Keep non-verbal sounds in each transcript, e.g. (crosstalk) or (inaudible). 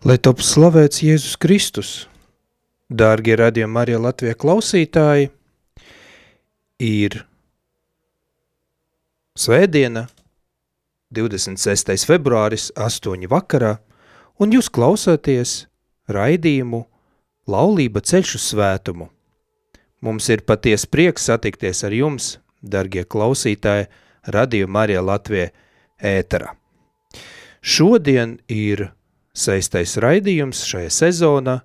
Lai top slavēts Jēzus Kristus, dārgie radījumi Marija Latvija klausītāji, ir svētdiena, 26. februāris, 8 vakarā, un jūs klausāties raidījumu Laulība ceļš uz svētumu. Mums ir paties prieks satikties ar jums, dargie klausītāji, radījuma Marija Latvija ēterā. Šodien ir seistais raidījums šajā sezonā.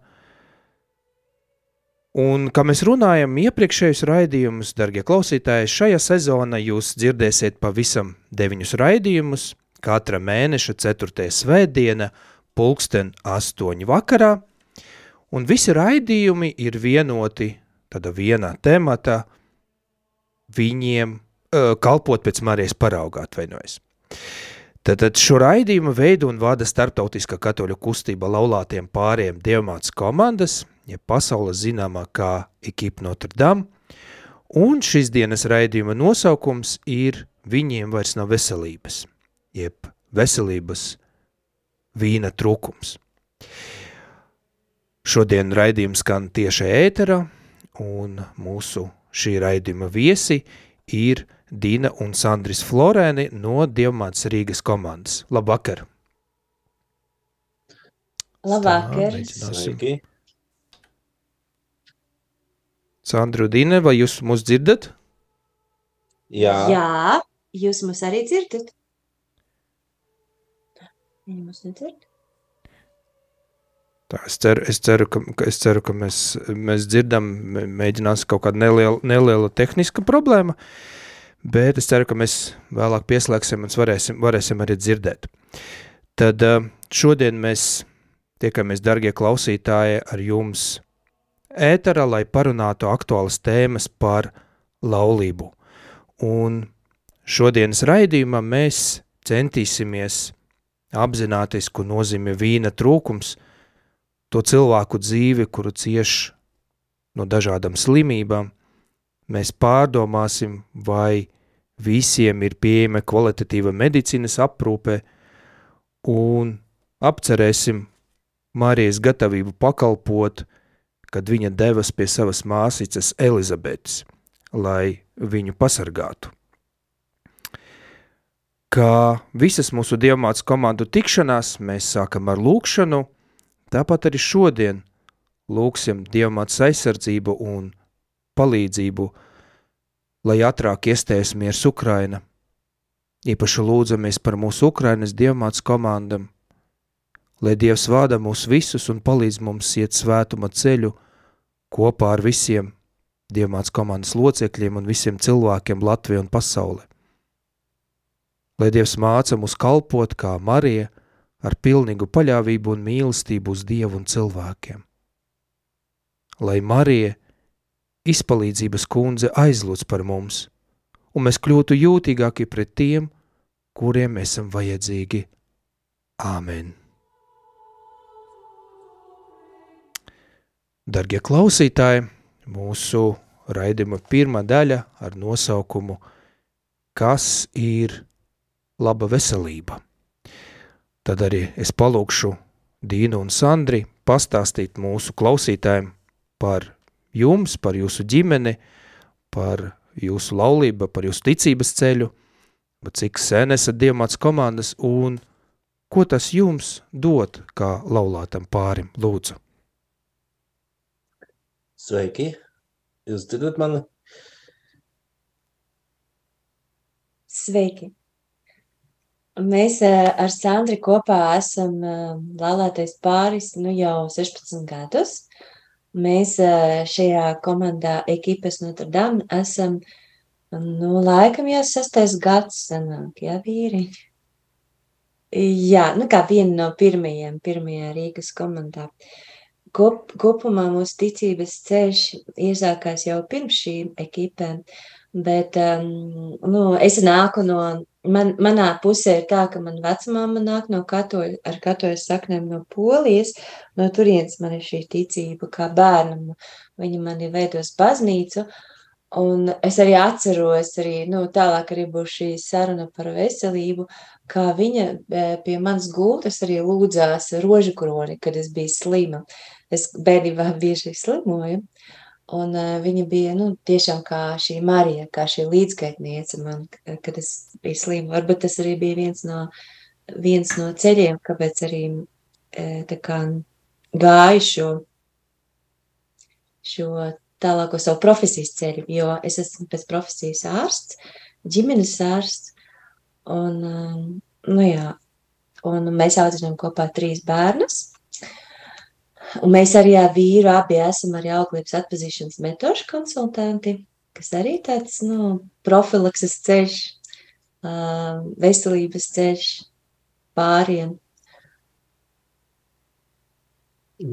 Un, kā mēs runājam iepriekšējos raidījumus, darbie klausītāji, šajā sezonā jūs dzirdēsiet pavisam deviņus raidījumus, katra mēneša 4. svētdiena, pulksten 8 vakarā, un visi raidījumi ir vienoti tāda vienā tematā, viņiem uh, kalpot pēc Marijas paraugā atvainojas. Tātad šo raidījumu veidu un vada starptautiskā katoļu kustība laulātiem pāriem dievmāts komandas, ja pasaules zināmā kā Ekipa Notre Dame, un šis dienas raidījuma nosaukums ir Viņiem vairs nav veselības, jeb veselības vīna trūkums. Šodien raidījums skan tieši ēterā, un mūsu šī raidījuma viesi ir Dina un Sandris Florēni no Dievmāts Rīgas komandas. Labvakar! Labvakar! Sveiki! Sandru Dine, vai jūs mūs dzirdat? Jā, Jā, jūs mūs arī dzirdat? Viņi mūs nedzird? Tā, es ceru, es ceru, ka, es ceru, ka mēs, mēs dzirdam, mē- mēģinās kaut kāda neliela, neliela tehniska problēma, bet es ceru, ka mēs vēlāk pieslēgsim un varēsim, varēsim arī dzirdēt. Tad eh, šodien mēs tiekamies, dargie klausītāji, ar jums ēterā, lai parunātu aktuālas tēmas par laulību. Un šodienas raidījumā mēs centīsimies apzināties, ko nozīmē vīna trūkums, to cilvēku dzīvi, kuru cieš no dažādām slimībām, mēs pārdomāsim, vai visiem ir pieejama kvalitatīva medicīnas aprūpe un apcerēsim Marijas gatavību pakalpot, kad viņa devas pie savas māsīcas Elizabetes, lai viņu pasargātu. Kā visas mūsu dievmāts komandu tikšanās, mēs sākam ar lūkšanu, tāpat arī šodien lūksim dievmāts aizsardzību un palīdzību, lai ātrāk iestājas miers Ukraina. Īpaši lūdzamies par mūsu Ukrainas dievmāts komandam, lai Dievs vada mūs visus un palīdz mums iet svētuma ceļu kopā ar visiem dievmāts komandas locekļiem un visiem cilvēkiem Latvijā un pasaulē. Lai Dievs māca mūs kalpot kā Marija ar pilnīgu paļāvību un mīlestību uz Dievu un cilvēkiem. Lai Marija izpalīdzības kundze aizlūdz par mums, un mēs kļūtu jūtīgāki pret tiem, kuriem esam vajadzīgi. Āmen! Dargie klausītāji, mūsu raidījuma pirmā daļa ar nosaukumu Kas ir laba veselība? Tad arī es palūkšu Dīnu un Sandri pastāstīt mūsu klausītājiem par jums, par jūsu ģimeni, par jūsu laulību, par jūsu ticības ceļu, bet cik sen esat dievmāts komandas un ko tas jums dod kā laulātam pārim, lūdzu. sveiki! Jūs dzirdat mani? Sveiki! Mēs eh, ar Sandri kopā esam eh, laulātais pāris nu jau 16 gadus. Mēs šajā komandā Ekipas Notre Dame esam, nu, laikam jau sastais gads sanāk, jā, vīri? Jā, nu kā viena no pirmajiem, pirmajā Rīgas komandā. Kop, kopumā mūsu ticības ceļš iesākās jau pirms šīm ekipēm, bet um, nu, es nāku no, man, manā pusē ir tā, ka man vecmāma nāk no katoļa, ar katoļa saknēm no Polijas, no turienes man ir šī ticība kā bērnam, viņa mani veidos baznīcu, Un es arī atceros, arī nu, tālāk arī būs šī saruna par veselību, kā viņa eh, pie manas gultas arī lūdzās rožu kroni, kad es biju slima. Es bērnībā bieži slimoju, un uh, viņa bija nu, tiešām kā šī Marija, kā šī līdzgaitniece man, kad es biju slima. Varbūt tas arī bija viens no, viens no ceļiem, kāpēc arī uh, tā kā gāju šo, šo tālāko savu profesijas ceļu, jo es esmu pēc profesijas ārsts, ģimenes ārsts, un, um, nu jā, un mēs audzinām kopā trīs bērnus, un mēs arī ar vīru abi esam arī auglības atpazīšanas metožu konsultanti, kas arī tāds, nu, profilakses ceļš, veselības ceļš pāriem.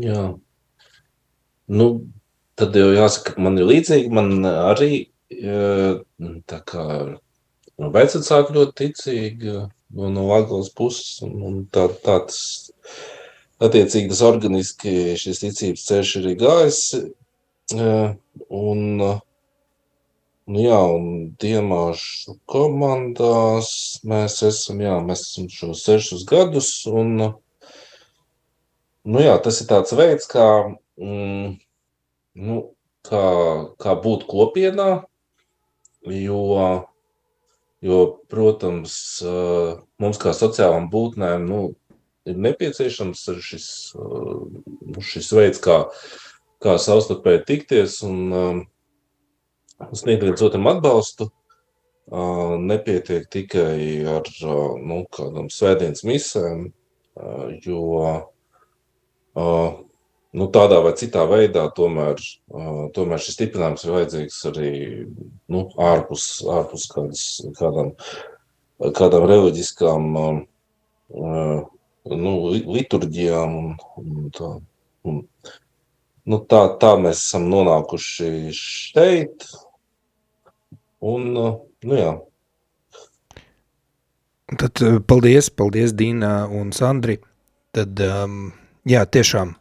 Jā. Nu, tad jau jāsaka, man ir līdzīgi. Man arī tā kā nu, vecāki ļoti ticīgi no, no Latvijas puses. Un tā, tāds, attiecīgi, tas organiski šis ticības ceļš ir gājis. Un, nu jā, un diemāšu komandās mēs esam, jā, mēs esam šos sešus gadus. Un, nu jā, tas ir tāds veids, kā mm, nu, kā, kā būt kopienā, jo, jo, protams, mums kā sociālām būtnēm nu, ir nepieciešams šis, nu, šis veids, kā, kā savstarpēji tikties un sniegt viens otram atbalstu. Nepietiek tikai ar nu, kādām svētdienas misēm, jo nu, tādā vai citā veidā tomēr, tomēr šis stiprinājums ir vajadzīgs arī nu, ārpus, ārpus kādas, kādām, kādām reliģiskām nu, liturģijām. Un, un tā, un, nu, tā, tā mēs esam nonākuši šeit. Un, nu, jā. Tad paldies, paldies Dīna un Sandri. Tad, um, jā, tiešām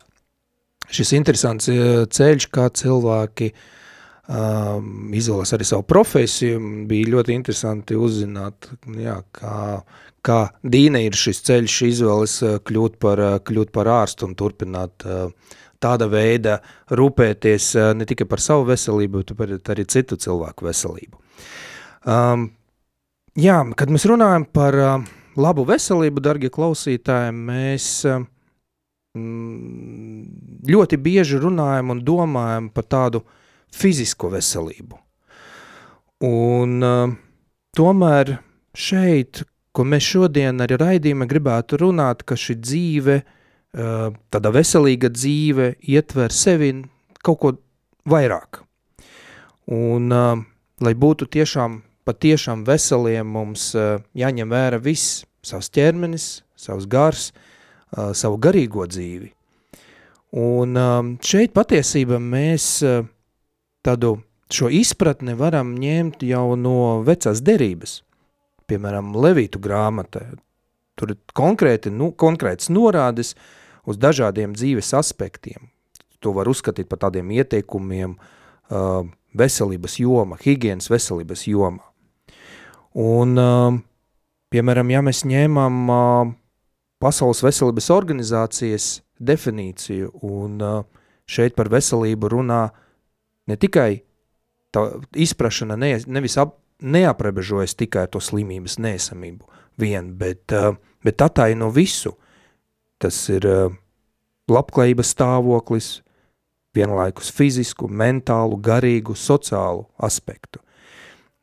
šis interesants eh, ceļš, kā cilvēki um, izvēlas arī savu profesiju. Bija ļoti interesanti uzzināt, jā, kā, kā Dīna ir šis ceļš izvēles eh, kļūt par, eh, kļūt par ārstu un turpināt uh, tāda veida rūpēties ne tikai par savu veselību, bet arī citu cilvēku veselību. Um, jā, kad mēs runājam par labu veselību, dargie klausītāji, mēs Mm, ļoti bieži runājam un domājam par tādu fizisko veselību. Un uh, tomēr šeit, ko mēs šodien arī raidījumā gribētu runāt, ka šī dzīve, tāda veselīga dzīve ietver sevi kaut ko vairāk. Un, lai būtu tiešām, patiešām veseliem, mums jāņem vērā viss, savs ķermenis, savs gars, savu garīgo dzīvi. Un šeit patiesībā mēs tādu šo izpratni varam ņemt jau no vecās derības, piemēram, Levītu grāmatā. Tur ir konkrēti, nu, konkrēts norādes uz dažādiem dzīves aspektiem. To var uzskatīt par tādiem ieteikumiem uh, veselības joma, higienas veselības joma. Un, uh, piemēram, ja mēs ņēmam uh, Pasaules veselības organizācijas definīciju, un šeit par veselību runā ne tikai tā izprašana ne, nevis ap, neaprebežojas tikai to slimības neesamību vien, bet, bet ataino visu. Tas ir labklājības stāvoklis, vienlaikus fizisku, mentālu, garīgu, sociālu aspektu.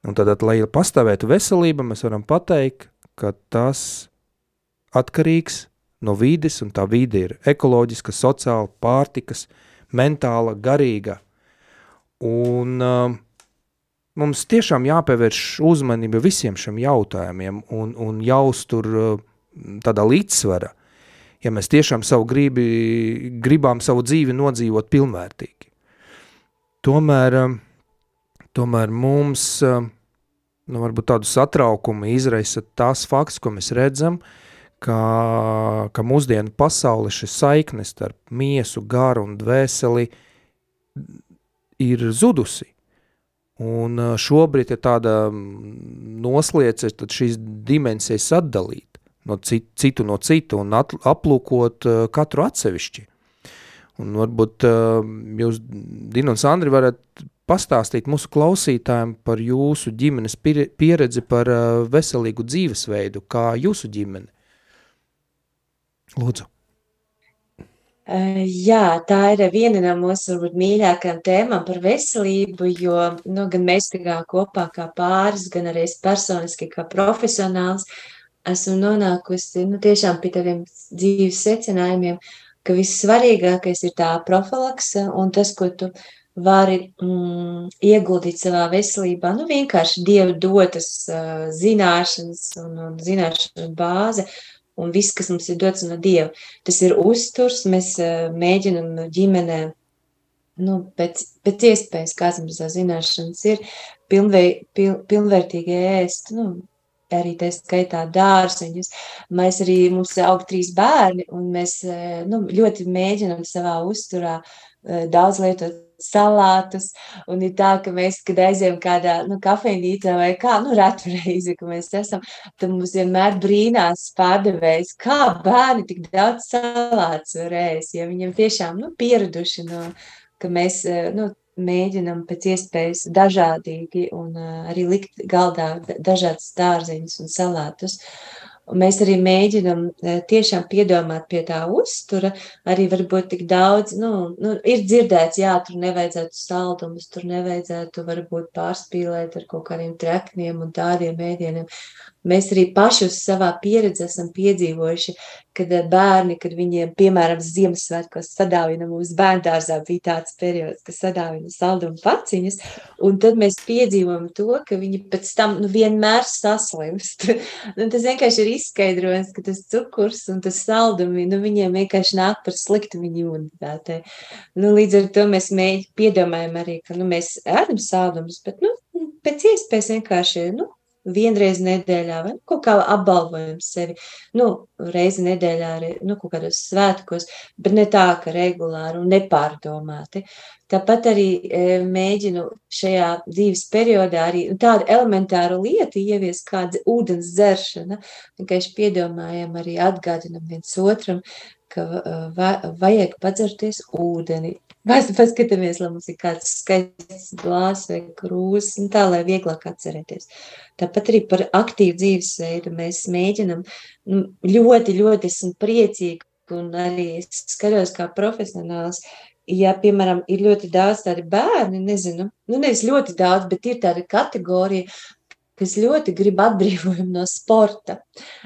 Un tad, lai pastāvētu veselība, mēs varam pateikt, ka tas atkarīgs no vides, un tā vide ir ekoloģiska, sociāla, pārtikas, mentāla, garīga. Un uh, mums tiešām jāpievērš uzmanība visiem šiem jautājumiem un, un jāuztur uh, tādā līdzsvara, ja mēs tiešām savu gribi, gribām savu dzīvi nodzīvot pilnvērtīgi. Tomēr, uh, tomēr mums, uh, nu, varbūt tādu satraukumu izraisa tās fakts, ko mēs redzam, ka, ka mūsdienu pasauli šis saiknes starp miesu, garu un dvēseli ir zudusi. Un šobrīd ir tāda noslēdze, tad šīs dimensijas atdalīt no citu, citu no citu un at, aplūkot katru atsevišķi. Un varbūt jūs, Dina un Sandri, varat pastāstīt mūsu klausītājiem par jūsu ģimenes pieredzi par veselīgu dzīvesveidu, kā jūsu ģimene. Lūdzu. Jā, tā ir viena no mūsu varbūt, mīļākajām tēmām par veselību, jo nu, gan mēs kopā kā pāris, gan arī personiski kā profesionāls esmu nonākusi nu, pie tādiem dzīves secinājumiem, ka vissvarīgākais ir tā profilakse un tas, ko tu vari mm, ieguldīt savā veselībā, nu vienkārši Dievu dotas uh, zināšanas un, un zināšanu bāze, un viss, kas mums ir dots no Dieva. Tas ir uzturs, mēs uh, mēģinam ģimenē, nu, pēc, pēc iespējas, kāds mums tā zināšanas ir, pilnvei, pil, pilnvērtīgi ēst, nu, arī tā skaitā dārziņus. Mēs arī, mums aug trīs bērni, un mēs nu, ļoti mēģinam savā uzturā daudz lietot salātus. Un ir tā, ka mēs, kad aizējām kādā nu, kafejnīcā vai kā, nu, ratu (laughs) reizi, ka mēs esam, tad mums vienmēr brīnās pārdevējs, kā bērni tik daudz salātus var ēst, ja viņiem tiešām, nu, pieraduši no, ka mēs, eh, nu, mēģinam pēc iespējas dažādīgi un uh, arī likt galdā dažādas dārziņus un salātus. Uh, mēs arī mēģinam eh, tiešām piedomāt pie tā uztura, arī varbūt tik daudz, nu, nu ir dzirdēts, jā, tur nevajadzētu saldumus, tur nevajadzētu varbūt pārspīlēt ar kaut kādiem trekniem un tādiem ēdieniem. Mēs arī paši uz savā pieredzi esam piedzīvojuši, kad eh, bērni, kad viņiem, piemēram, Ziemassvētkos sadāvina mūsu bērndārzā, bija tāds periods, ka sadāvina saldumu paciņas, un tad mēs piedzīvojam to, ka viņi pēc tam nu, vienmēr saslimst. (laughs) nu, tas vienkārši ir izskaidrojums, ka tas cukurs un tas saldumi, nu, viņiem vienkārši nāk par sliktu viņu imunitātei. Nu, līdz ar to mēs mēģi piedomājam arī, ka nu, mēs ēdam saldumus, bet nu, pēc iespējas vienkārši nu, vienreiz nedēļā, vai kaut kā apbalvojam sevi. Nu, reizi nedēļā arī nu, kaut kādos svētkos, bet ne tā, ka regulāri un nepārdomāti. Tāpat arī e, mēģinu šajā dzīves periodā arī tādu elementāru lietu ievies, kāda ūdens dzeršana. Vienkārši piedomājam, arī atgādinam viens otram, ka e, vajag padzerties ūdeni, Mēs paskatāmies, lai mums ir kāds skaists glāzes vai krūzes, un tā, lai vieglāk atcerēties. Tāpat arī par aktīvu dzīvesveidu mēs mēģinam nu, ļoti, ļoti esmu priecīgi, un arī skatos kā profesionāls, ja, piemēram, ir ļoti daudz tādi bērni, nezinu, nu nevis ļoti daudz, bet ir tāda kategorija, kas ļoti grib atbrīvojumu no sporta.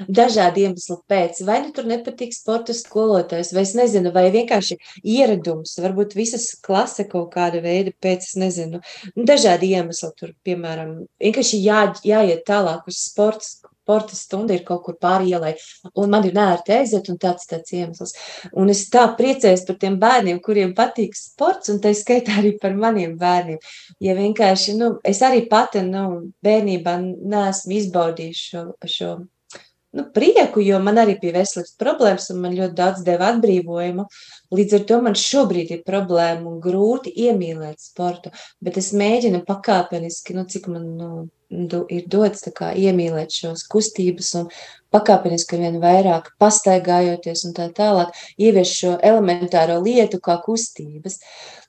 Dažādu iemeslu pēc. Vai nu tur nepatīk sporta skolotājs, vai es nezinu, vai vienkārši ieradums, varbūt visas klase kaut kāda veida pēc, es nezinu, dažādi iemesli tur, piemēram, vienkārši jā, jāiet tālāk uz sporta sporta stunda ir kaut kur pāri ielai, un man ir nērti aiziet, un tāds tāds iemesls. Un es tā priecājos par tiem bērniem, kuriem patīk sports, un tā skaitā arī par maniem bērniem. Ja vienkārši, nu, es arī pati, nu, bērnībā neesmu izbaudījuši šo, šo nu, prieku, jo man arī bija veselības problēmas, un man ļoti daudz deva atbrīvojumu. Līdz ar to man šobrīd ir problēma un grūti iemīlēt sportu, bet es mēģinu pakāpeniski, nu, cik man nu, ir dots kā, iemīlēt šos kustības un pakāpeniski vien vairāk pastaigājoties un tā tālāk, ievies šo elementāro lietu kā kustības.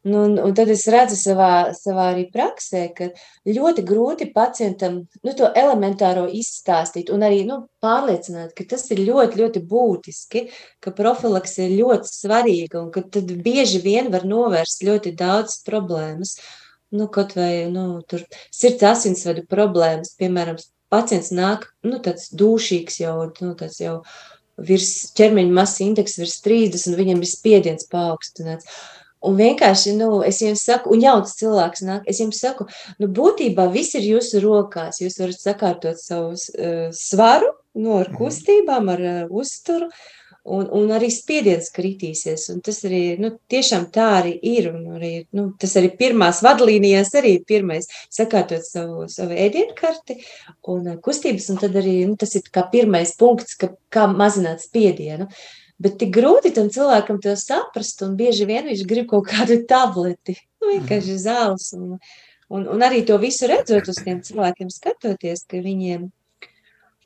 Nu, un, un tad es redzu savā, savā arī praksē, ka ļoti grūti pacientam nu, to elementāro izstāstīt un arī nu, pārliecināt, ka tas ir ļoti, ļoti būtiski, ka profilaks ir ļoti svarīga un ka tad bieži vien var novērst ļoti daudz problēmas. Uh, nu, kaut vai nu, sirds asinsvadu problēmas, piemēram, pacients nāk nu, tāds dūšīgs jau, nu, tāds jau virs ķermeņa masas indeksa virs 30, un viņam ir spiediens paaugstināts. Un vienkārši, nu, es jums saku, un jauns cilvēks nāk, es jums saku, nu, būtībā viss ir jūsu rokās. Jūs varat sakārtot savu uh, svaru, nu, ar mhm. kustībām, ar uh, uzturu, uh, un, un arī spiediens kritīsies. Un tas arī nu, tiešām tā arī ir. Arī, nu, tas arī pirmās vadlīnijās arī ir pirmais sakārtot savu, savu ēdienkarti un uh, kustības, un tad arī nu, tas ir kā pirmais punkts, ka, kā mazināt spiedienu. Bet tik grūti tam cilvēkam to saprast, un bieži vien viņš grib kaut kādu tableti, nu, vienkārši zāles. Un, Un, un arī to visu redzot uz tiem cilvēkiem, skatoties, ka viņiem,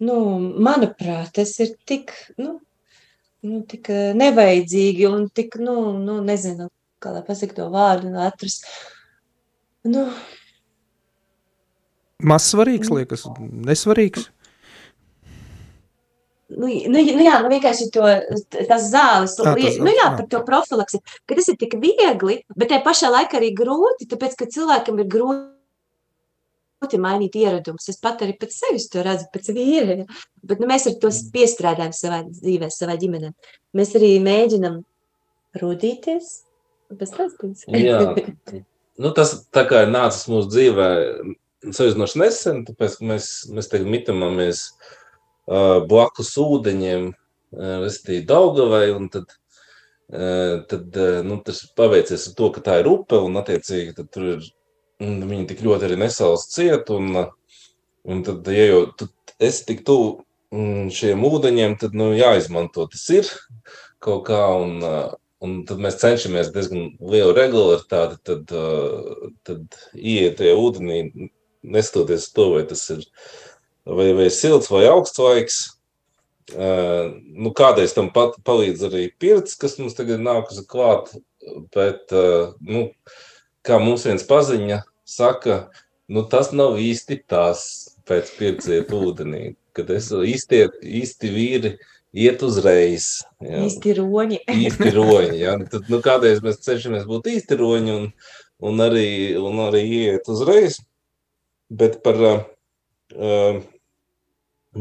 nu, manuprāt, tas ir tik, nu, nu, tik eh, nevajadzīgi un tik, nu, nu nezinu, kā lai pasaka to vārdu, nu, atrast. Nu, Maz svarīgs, liekas, nesvarīgs. Nu, nu, nu, jā, nu vienkārši to, tas zāles, Tā, tas nu jā. par to profilaksi, ka tas ir tik viegli, bet tajā pašā laikā arī grūti, tāpēc, ka cilvēkam ir grūti mainīt ieradumus. Es pat arī pēc sevis to redzu, pēc vīra. Bet nu, mēs ar to piestrādājam savā dzīvē, savā ģimenē. Mēs arī mēģinam rūdīties. Jā, (laughs) nu, tas tā kā ir nācis mūsu dzīvē, salīdzinoši nesen, tāpēc mēs, mēs tagad mitamamies uh, blakus ūdeņiem, uh, respektīvi Daugavai, un tad, uh, tad uh, nu, tas paveicies ar to, ka tā ir upe, un attiecīgi tad tur ir, un viņi tik ļoti arī nesals ciet, un, uh, un tad, ja jau tu esi tik tuvu mm, šiem ūdeņiem, tad, nu, jāizmanto tas ir kaut kā, un, uh, Un tad mēs cenšamies diezgan lielu regularitāti, tad, uh, tad ieiet tajā ūdenī, neskatoties uz to, vai tas ir vai, vai silts vai augsts laiks. Uh, nu, kādreiz tam pat palīdz arī pirts, kas mums tagad nākusi klāt, bet, uh, nu, kā mums viens paziņa saka, nu, tas nav īsti tās pēc pirts iet ūdenī, kad es īsti, īsti vīri iet uzreiz. jā Īsti roņi. (laughs) īsti roņi. Ja? Tad, nu, kādreiz mēs cenšamies būt īsti roņi un, un, arī, un arī iet uzreiz. Bet par, uh,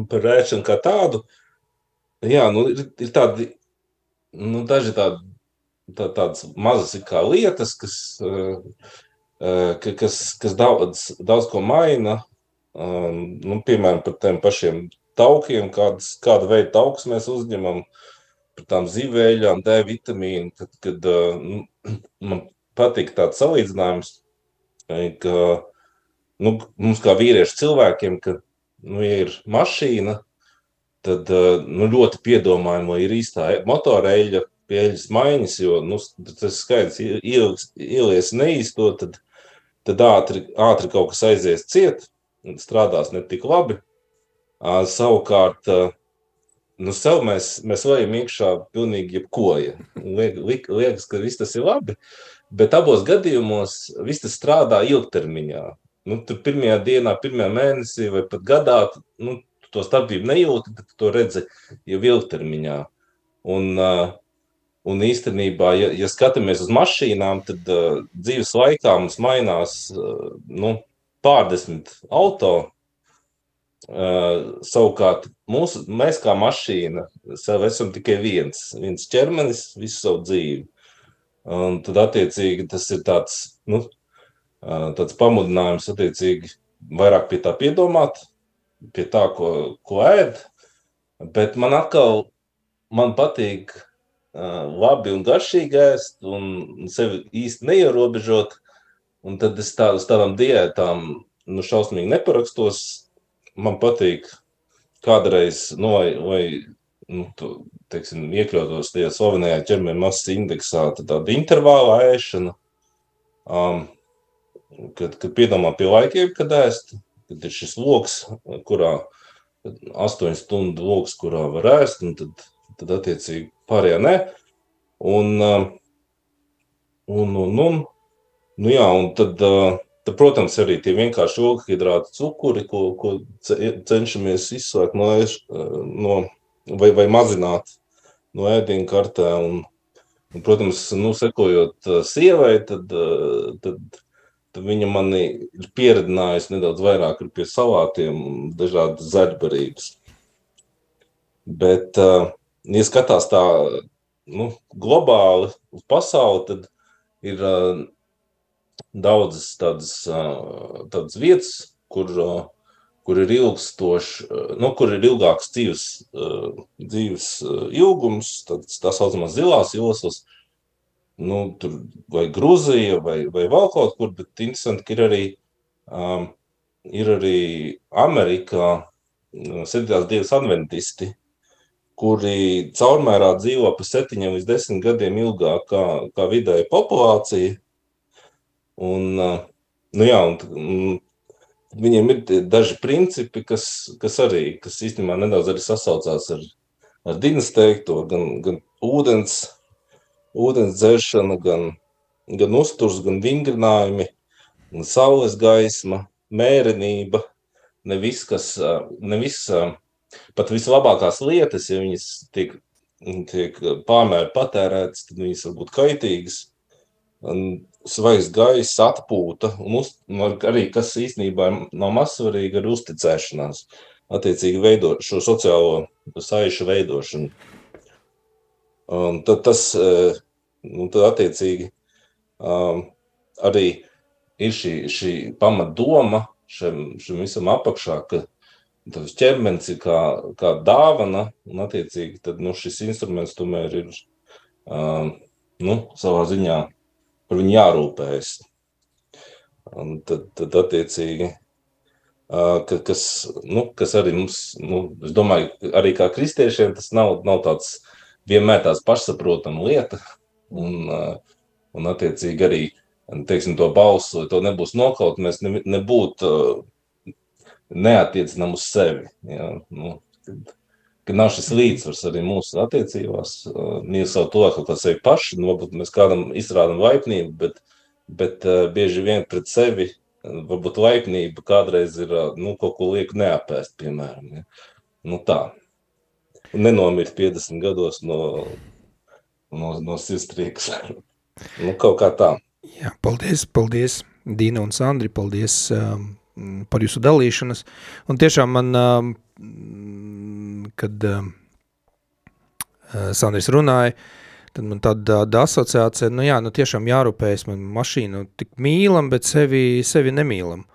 par rēšanu kā tādu, jā, nu, ir, ir tādi, nu, daži tādi, tā, tādas mazas kā lietas, kas, uh, ka- kas, kas daudz, daudz ko maina. Um, nu, piemēram, par tiem pašiem taukiem, kādas, kāda veida taukus mēs uzņemam, par tām zīvēļām, D vitamīnu. Tad, kad uh, nu, (clears throat) man patīk tāds salīdzinājums, eh, ka nu, mums kā vīriešu cilvēkiem, ka, nu, ja ir mašīna, tad nu, ļoti piedomājama, ir īstā e- motora eļļa, pie eļļas maiņas, jo nu, tas skaidrs, ielies, neīsto, tad, tad ātri, ātri kaut kas aizies ciet, un strādās ne tik labi. Savukārt, nu, sev mēs, mēs vajam iekšā pilnīgi jebko. Ja. Liek, liek, liekas, ka viss tas ir labi, bet abos gadījumos viss tas strādā ilgtermiņā. Nu, tur pirmajā dienā, pirmajā mēnesī vai pat gadā, nu, tu to starpību nejūti, tu to redzi jau ilgtermiņā. Un, uh, un īstenībā, ja, ja skatāmies uz mašīnām, tad uh, dzīves laikā mums mainās uh, nu, pārdesmit auto. Uh, savukārt, mūsu, mēs kā mašīna sev esam tikai viens, viens ķermenis visu savu dzīvi. Un tad, attiecīgi, tas ir tāds, nu, uh, tāds pamudinājums, attiecīgi, vairāk pie tā piedomāt, pie tā, ko, ko ēd. Bet man atkal, man patīk labi un garšīgi ēst un sevi īsti neierobežot. Un tad es tā, uz tādām diētām nu, šausmīgi neparakstos. Man patīk kādreiz, nu, vai, vai nu, tu, teiksim, iekļautos tajā slavenajā ķermeņa masas indeksā, tad tāda intervāla ēšana, um, kad, kad piedomā pie laikiem, kad ēst, kad ir šis loks, kurā astoņu stundu loks, kurā var ēst, un tad, tad attiecīgi pārējā ne. Un, um, un, un, un, nu jā, un tad, uh, tad, protams, arī tie vienkārši ogļhidrāti cukuri, ko, ko ce- cenšamies izslēgt no, uh, no vai, vai mazināt no ēdienu kartē. Un, un, protams, nu, sekojot uh, sievai, tad, tad, tad viņa mani ir pieredzinājusi nedaudz vairāk pie salātiem un dažādas zaļbarības. Bet, ja skatās tā nu, globāli uz pasauli, tad ir uh, daudzas tādas, uh, tādas vietas, kur, uh, kur ir ilgstoši, uh, nu, kur ir ilgāks dzīves, uh, dzīves uh, ilgums, tāds, tā saucamās zilās joslas, nu, tur vai Grūzija vai, vai vēl kaut kur, bet interesanti, ka ir arī, um, ir arī Amerikā uh, septītās dievas adventisti, kuri caurmērā dzīvo pa septiņiem līdz desmit gadiem ilgāk kā, kā vidēja populācija. Un, uh, nu jā, un, un viņiem ir daži principi, kas, kas arī, kas īstenībā nedaudz arī sasaucās ar, ar Dinas teikto, gan, gan ūdens, ūdens dzeršana, gan, gan uzturs, gan vingrinājumi, gan saules gaisma, mērenība, ne viss, kas, ne viss, pat vislabākās lietas, ja viņas tiek, tiek pārmēr patērētas, tad viņas var būt kaitīgas. Un svaigs gaiss, atpūta, un, uz, un arī, kas īstenībā nav mazsvarīgi, ir uzticēšanās. Attiecīgi veidot šo sociālo saišu veidošanu. Un tad tas, nu, tad attiecīgi um, arī ir šī, šī pamatdoma šim, šim visam apakšā, ka tas ķermenis ir kā, kā dāvana, un attiecīgi tad, nu, šis instruments tomēr ir uh, nu, savā ziņā par viņu jārūpējas. Un tad, tad attiecīgi, uh, ka, kas, nu, kas arī mums, nu, es domāju, arī kā kristiešiem tas nav, nav tāds vienmēr tās pašsaprotama lieta, un, uh, un attiecīgi arī teiksim, to balsu, to nebūs nokaut, mēs ne, nebūtu uh, neatiecinām uz sevi. Ja? Nu, kad, kad nav šis līdzsvars arī mūsu attiecībās, mīl savu to kā sevi paši, nu, varbūt mēs kādam izrādām laipnību, bet, bet uh, bieži vien pret sevi, varbūt laipnība kādreiz ir, nu, kaut ko lieku neapēst, piemēram. Ja? Nu tā. Nenomirt 50 gados no, no, no sirdstrīkas. nu, kaut kā tā. Jā, paldies, paldies, Dīna un Sandri, paldies um, par jūsu dalīšanas. Un tiešām man, um, kad um, uh, Sandris runāja, tad man tāda, tāda asociācija, nu jā, nu tiešām jārūpējas, man mašīnu tik mīlam, bet sevi, sevi nemīlam.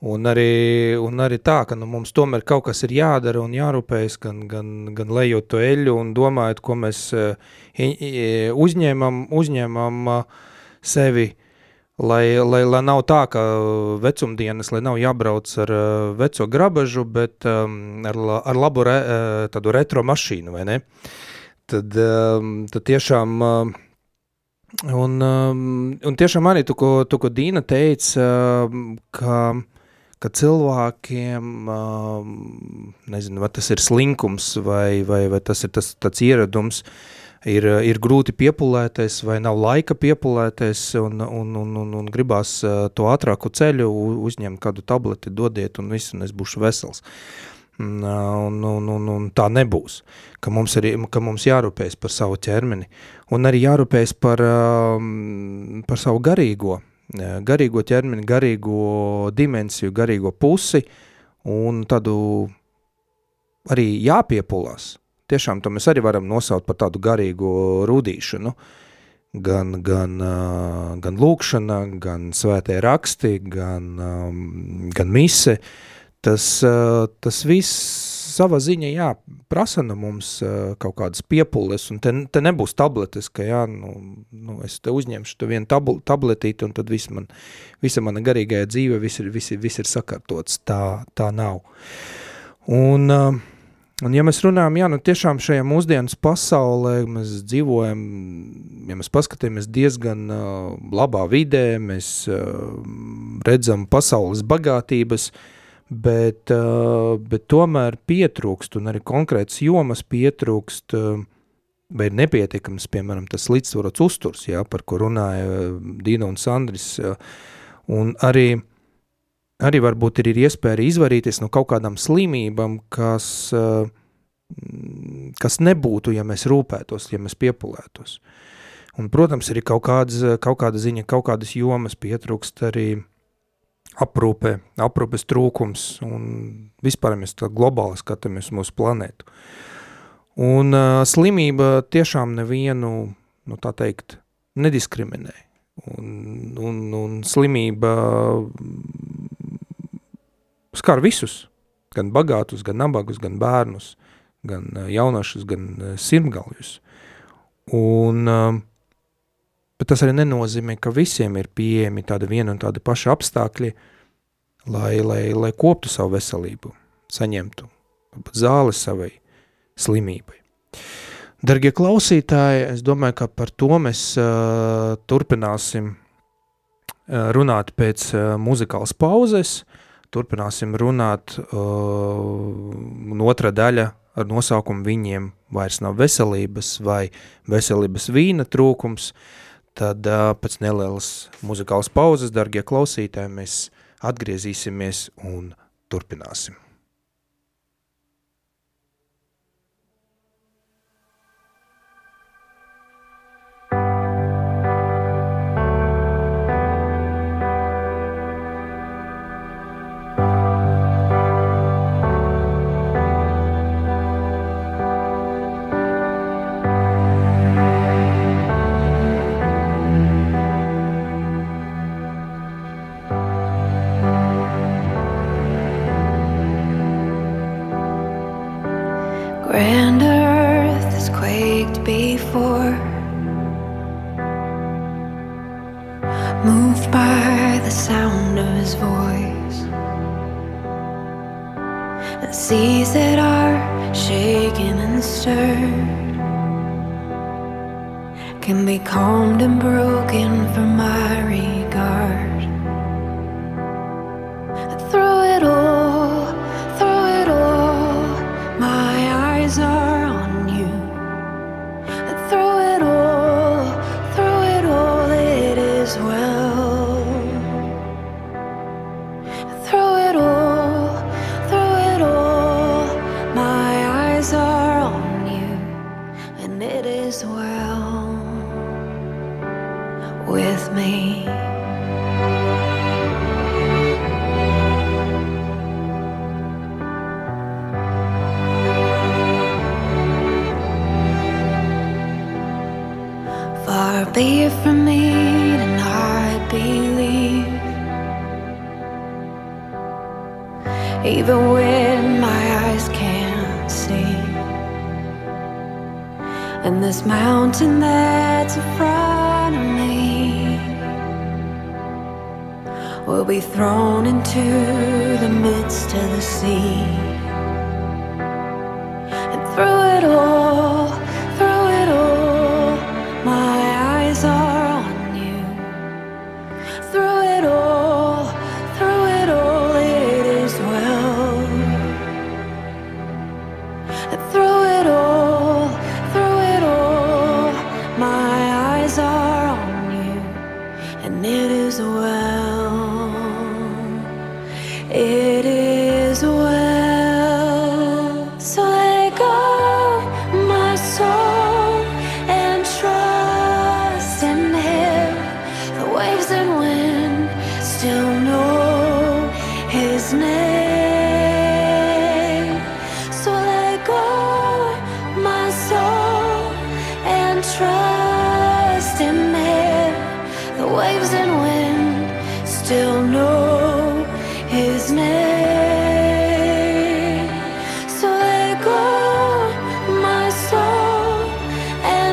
Un arī, un arī tā, ka nu, mums tomēr kaut kas ir jādara un jārūpējas, gan, gan, gan lejot to eļu un domājot, ko mēs uh, uzņēmam, uzņēmam uh, sevi, lai, lai, lai nav tā, ka vecumdienas, lai nav jābrauc ar uh, veco grabažu, bet um, ar, ar labu re, uh, tādu retro mašīnu, vai ne? Tad, um, tad tiešām... Uh, Un, um, un tiešām arī tu, ko, tu, ko Dīna teica, uh, ka, ka cilvēkiem, uh, nezinu, vai tas ir slinkums vai, vai, vai tas ir tas tāds ieradums, uh, ir, ir grūti piepulēties vai nav laika piepulēties un, un, un, un, un gribās to ātrāku ceļu, uzņemt kādu tableti, dodiet un viss, un es būšu vesels. Un, un, un, un tā nebūs, ka mums, ir, ka mums jārūpējas par savu ķermeni un arī jārūpējas par, par savu garīgo, garīgo ķermeni, garīgo dimensiju, garīgo pusi un tādu arī jāpiepulās, tiešām to mēs arī varam nosaukt par tādu garīgu rudīšanu. Gan, gan, gan lūkšana, gan svētie raksti, gan, gan mise. Tas, tas viss sava ziņa, jā, prasa no mums kaut kādas piepules, un te, te nebūs tabletes, ka jā, nu, nu es te uzņemšu to vienu tabl tabletīti, un tad viss man, visa mana garīgajā dzīve, viss ir, viss ir, viss ir sakārtots, tā, tā nav. Un, uh, Un ja mēs runājam, jā, nu tiešām šajā mūsdienas pasaulē mēs dzīvojam, ja mēs paskatāmies diezgan uh, labā vidē, mēs uh, redzam pasaules bagātības, bet, uh, bet tomēr pietrūkst un arī konkrētas jomas pietrūkst, uh, vai ir nepietiekams, piemēram, tas līdzsvarots uzturs, jā, par ko runāja Dīna un Sandris, uh, un arī arī varbūt ir, ir iespēja izvairīties no kaut kādām slimībām, kas, eh, kas nebūtu, ja mēs rūpētos, ja mēs piepulētos. Un, protams, arī kaut, kādas, kaut kāda ziņa, kaut kādas jomas pietrūkst arī aprūpē, aprūpes trūkums un vispār mēs tā globāli skatāmies mūsu planētu. Un uh, slimība tiešām nevienu, nu tā teikt, nediskriminē. Un, un, un slimība skar visus, gan bagātus, gan nabagus, gan bērnus, gan eh, jaunešus, gan eh, sirmgalvjus. Un, eh, bet tas arī nenozīmē, ka visiem ir pieejami tāda viena un tāda paša apstākļi, lai, lai, lai koptu savu veselību, saņemtu zāli savai slimībai. Darbie klausītāji, es domāju, ka par to mēs uh, turpināsim runāt pēc uh, muzikālas pauzes. Uh, turpināsim runāt. Uh, un otra daļa ar nosaukumu Viņiem vairs nav veselības vai veselības vīna trūkums. Tad uh, pēc nelielas muzikālas pauzes, darbie klausītāji, mēs atgriezīsimies un turpināsim. it is well with me. Far be it from me to not believe, even. This mountain that's in front of me will be thrown into the midst of the sea.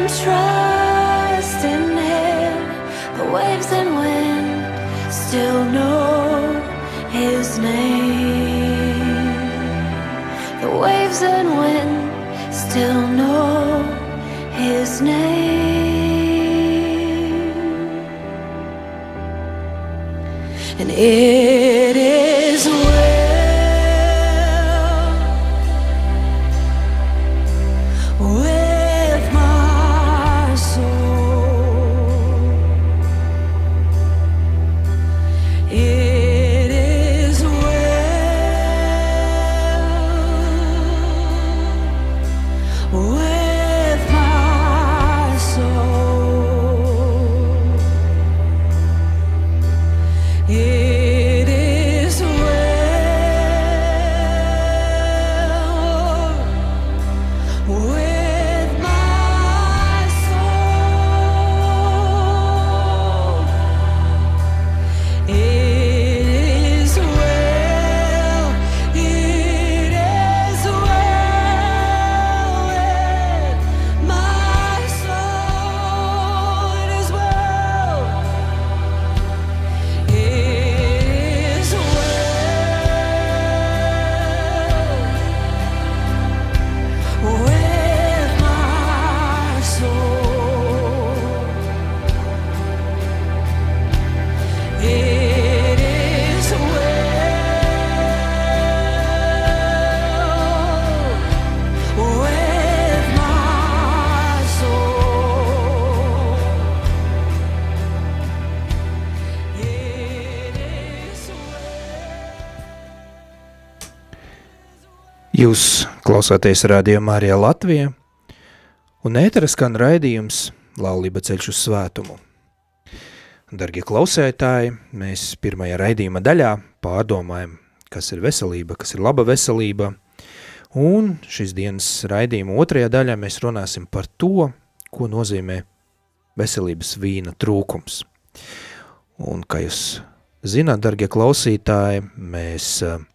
trust in him. The waves and wind still know his name. The waves and wind still know his name. And it Jūs klausāties rādījumā arī Latvijā, un ētera skan raidījums Laulība ceļš uz svētumu. Dargie klausētāji, mēs pirmajā raidījuma daļā pārdomājam, kas ir veselība, kas ir laba veselība, un šīs dienas raidījuma otrajā daļā mēs runāsim par to, ko nozīmē veselības vīna trūkums. Un, kā jūs zināt, dargie klausītāji, mēs uh,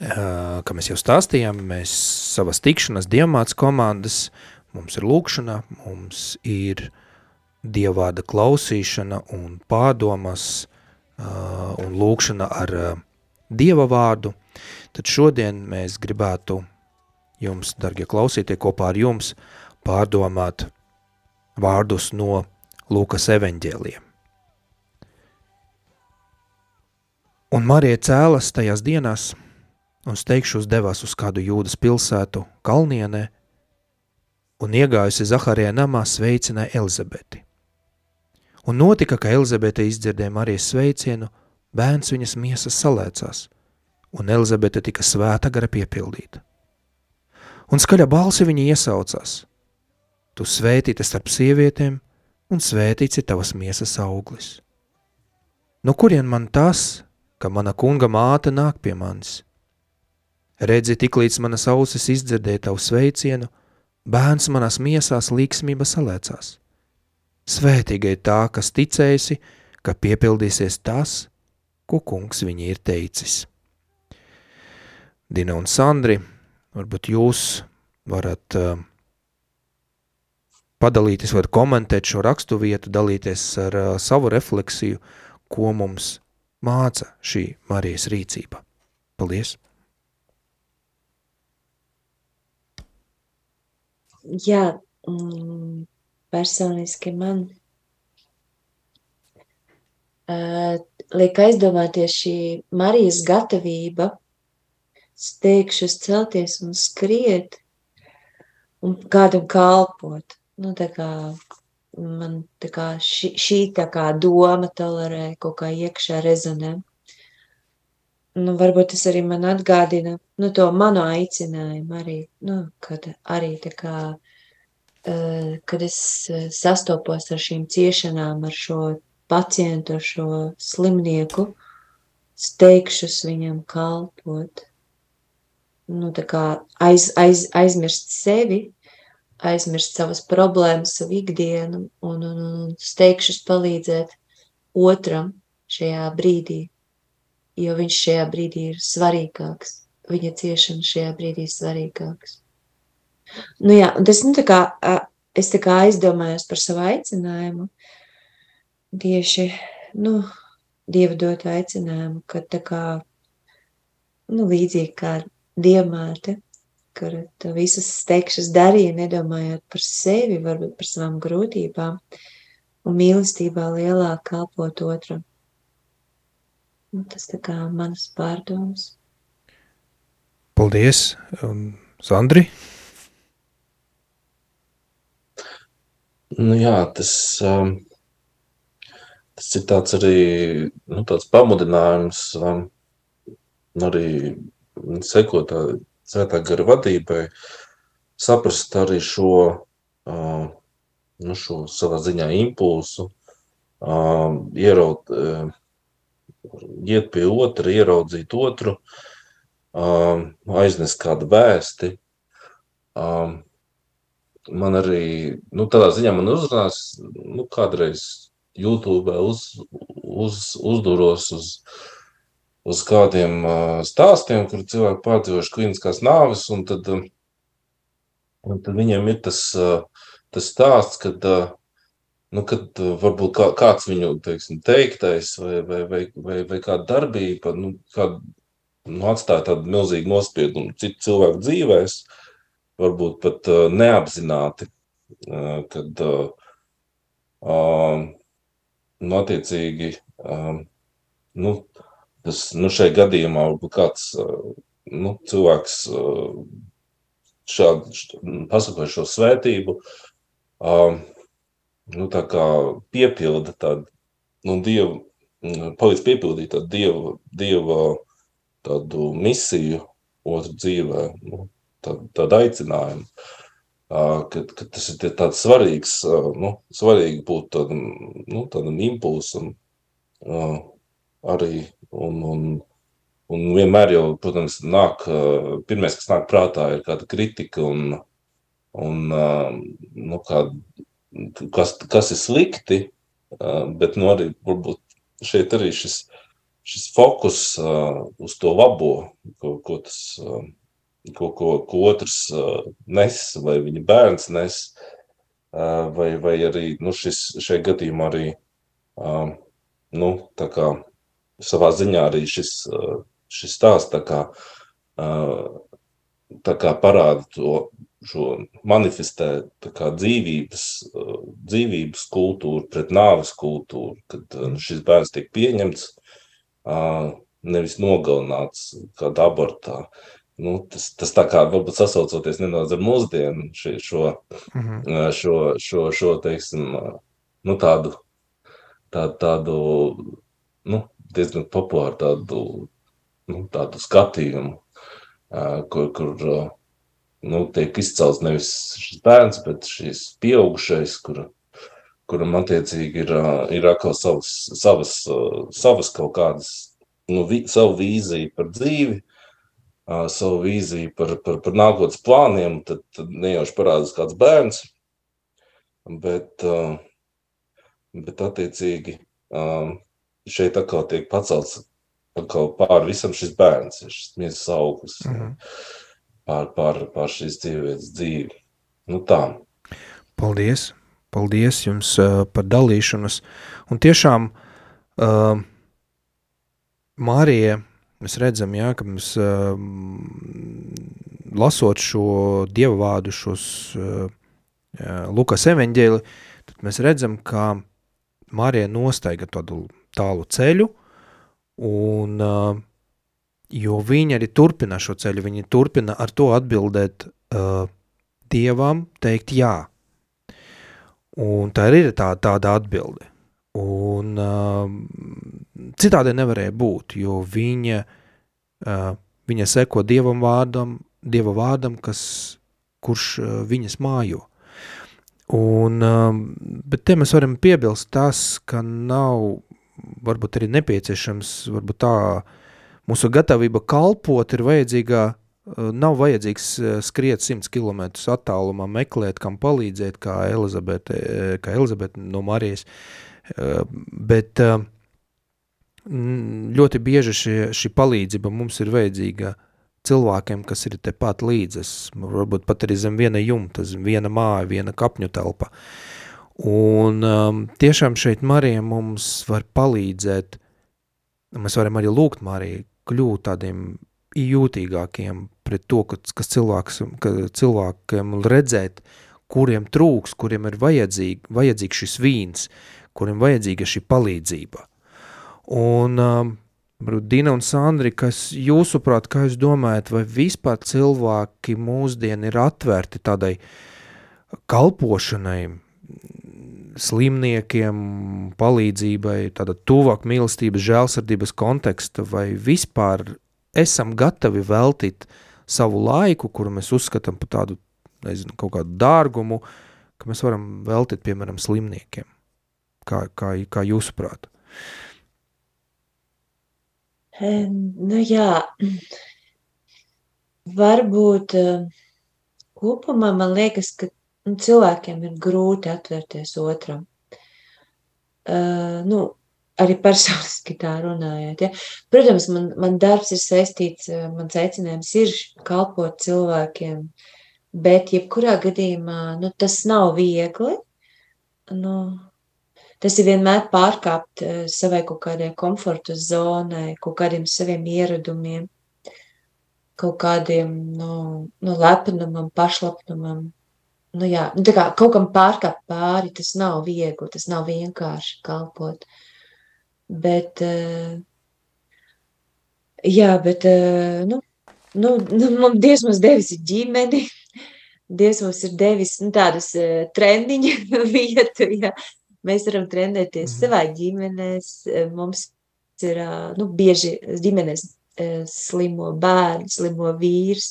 kā mēs jau stāstījām, mēs savas tikšanas diamāts komandas, mums ir lūkšana, mums ir dievvārda klausīšana un pārdomas un lūkšana ar dieva vārdu, tad šodien mēs gribētu jums, dargie klausītie, kopā ar jums pārdomāt vārdus no Lūkas eveņģēliem. Un Marija cēlas tajās dienās – un steigšus devās uz kādu jūdas pilsētu Kalnienē un iegājusi Zaharijā namā sveicināja Elizabeti. Un notika, ka Elizabete izdzirdēja Marijas sveicienu, bērns viņas miesas salēcās, un Elizabete tika svēta gara piepildīta. Un skaļa balsi viņa iesaucās, tu svētīta starp sievietēm, un svētīts ir tavas miesas auglis. No kurien man tas, ka mana kunga māte nāk pie manis? Redzi, tiklīdz manas ausis izdzirdēja tavu sveicienu, bērns manās miesās līksmība salēcās. Svētīga ir tā, kas ticējusi, ka piepildīsies tas, ko kungs viņi ir teicis. Dina un Sandri, varbūt jūs varat uh, padalīties, varat komentēt šo rakstu vietu, dalīties ar uh, savu refleksiju, ko mums māca šī Marijas rīcība. Paldies! Jā, mm, personiski man uh, liek aizdomāties šī Marijas gatavība steigšus celties un skriet un kādam kalpot. Nu, tā kā man tā kā šī, šī tā kā doma tolerē kaut kā iekšā rezonē nu, varbūt tas arī man atgādina nu, to manu aicinājumu arī, nu, kad arī tā kā, uh, kad es eh, sastopos ar šīm ciešanām, ar šo pacientu, ar šo slimnieku, steigšus viņam kalpot. Nu, tā kā aiz, aiz, aizmirst sevi, aizmirst savas problēmas, savu ikdienu un, un, un steigšus palīdzēt otram šajā brīdī jo viņš šajā brīdī ir svarīgāks. Viņa ciešana šajā brīdī ir svarīgāks. Nu jā, un tas, nu tā kā, es tā kā aizdomājos par savu aicinājumu, tieši, nu, Dieva dotu aicinājumu, ka tā kā, nu, līdzīgi kā diamāte, kur tu visas steikšas darīja, nedomājot par sevi, varbūt par savām grūtībām, un mīlestībā lielāk kalpot otram. Nu, tas tā kā manas pārdomas. Paldies, um, Sandri. Nu jā, tas, um, tas ir tāds arī nu, tāds pamudinājums um, arī sekot tā svētā gara vadībai, saprast arī šo, uh, nu, šo savā ziņā impulsu, uh, ieraut, uh, iet pie otra, ieraudzīt otru, um, aiznest kādu vēsti. Um, man arī, nu, tādā ziņā man uzrunās, nu, kādreiz YouTube uz, uz, uzduros uz, uz kādiem uh, stāstiem, kur cilvēki pārdzīvojuši kliniskās nāves, un tad, un tad viņiem ir tas, uh, tas stāsts, kad uh, nu, kad uh, varbūt kā, kāds viņu teiksim, teiktais vai, vai, vai, vai, vai kāda darbība nu, kād, nu, atstāja tādu milzīgu nospiedumu citu cilvēku dzīvēs, varbūt pat uh, neapzināti, uh, kad uh, nu, attiecīgi uh, nu, tas, nu, šai gadījumā varbūt kāds nu, cilvēks šādu pasakoju šo svētību, uh, nu, piepilda tādu nu, dievu, mm, palīdz piepildīt tādu dievu, dievu tādu misiju, otru dzīvē, nu, tādu, tādu aicinājumu. Ka, ka tas ir tāds svarīgs, nu, svarīgi būt tādam, nu, tādam impulsam arī. Un, un, un vienmēr jau, protams, nāk, pirmais, kas nāk prātā, ir kāda kritika un, un nu, kā, kas, kas ir slikti, bet nu, arī varbūt šeit arī šis, šis fokus uz to labo, ko, ko tas ko, ko, ko otrs nes, vai viņa bērns nes, vai, vai arī nu, šis, šajā gadījumā arī nu, kā, savā ziņā arī šis, šis stāsts tā kā, tā kā parāda to šo manifestē kā dzīvības, dzīvības kultūru pret nāves kultūru, kad nu, šis bērns tiek pieņemts, nevis nogalināts kādā abortā. Nu, tas, tas tā kā varbūt sasaucoties nedaudz ar mūsdienu šo, šo, -hmm. šo, šo, šo teiksim, nu, tādu, tādu, tādu nu, diezgan populāru tādu, nu, tādu skatījumu, kur, kur nu, tiek izcelts nevis šis bērns, bet šis pieaugušais, kur, kuram attiecīgi ir, ir atkal savas, savas, savas kaut kādas, nu, vi, savu vīziju par dzīvi, savu vīziju par, par, par nākotnes plāniem, tad, tad nejauši parādās kāds bērns. Bet, bet attiecīgi šeit atkal tiek pacelts atkal pāri visam šis bērns, šis miesas auglis, mm -hmm. Pār, pār, pār šīs dzīvības dzīvi. Nu tā. Paldies! Paldies jums uh, par dalīšanos. Un tiešām uh, Mārija Mēs redzam, jā, ka mums uh, lasot šo dievu vārdu, šos uh, Lukas evaņģēli, tad mēs redzam, ka Marija nostaiga tādu tālu ceļu, un, uh, jo viņa arī turpina šo ceļu, viņa turpina ar to atbildēt uh, dievam, teikt jā. Un tā ir tā, tāda atbilde. Un uh, citādi nevarēja būt, jo viņa, uh, viņa seko Dievam vārdam, Dieva vārdam, kas, kurš uh, viņas mājo. Un, uh, bet te mēs varam piebilst tas, ka nav varbūt arī nepieciešams, varbūt tā mūsu gatavība kalpot ir vajadzīgā, uh, nav vajadzīgs uh, skriet 100 km attālumā, meklēt, kam palīdzēt, kā Elizabete, kā Elizabete no Marijas, Bet ļoti bieži šie, šī palīdzība mums ir vajadzīga cilvēkiem, kas ir tepat līdzes, varbūt pat arī zem viena jumta, zem viena māja, viena kapņu telpa. Un um, tiešām šeit Marija mums var palīdzēt, mēs varam arī lūgt Mariju kļūt tādiem jūtīgākiem pret to, kas, cilvēks, ka cilvēkiem redzēt, kuriem trūks, kuriem ir vajadzīgi, vajadzīgs šis vīns, kuriem vajadzīga šī palīdzība. Un um, Dina un Sandri, kas jūsuprāt, kā jūs domājat, vai vispār cilvēki mūsdien ir atvērti tādai kalpošanai, slimniekiem, palīdzībai, tāda tuvāk mīlestības, žēlsardības konteksta, vai vispār esam gatavi veltīt savu laiku, kuru mēs uzskatām par tādu, nezinu, kaut kādu dārgumu, ka mēs varam veltīt, piemēram, slimniekiem. Kā, kā, kā jūsuprāt? Nu jā, varbūt kopumā man liekas, ka nu, cilvēkiem ir grūti atvērties otram. Uh, nu, arī personiski tā runājot. Ja? Protams, man, man darbs ir saistīts, mans aicinājums ir kalpot cilvēkiem, bet jebkurā gadījumā nu, tas nav viegli. Nu, tas ir vienmēr pārkāpt eh, savai kaut kādai komforta zonai, kaut kādiem saviem ieradumiem, kaut kādiem nu, nu, lepnumam, pašlapnumam. Nu, jā, nu, kā, kaut kam pārkāpt pāri, tas nav viegli, tas nav vienkārši kalpot. Bet, uh, jā, bet, uh, nu, nu, nu, Dievs mums devis ģimeni, (laughs) Dievs mums ir devis nu, tādas uh, trendiņa (laughs) vietu, jā, Mēs varam trenēties mm -hmm. savā ģimenē. Mums ir nu, bieži ģimenēs slimo bērnu, slimo vīrs,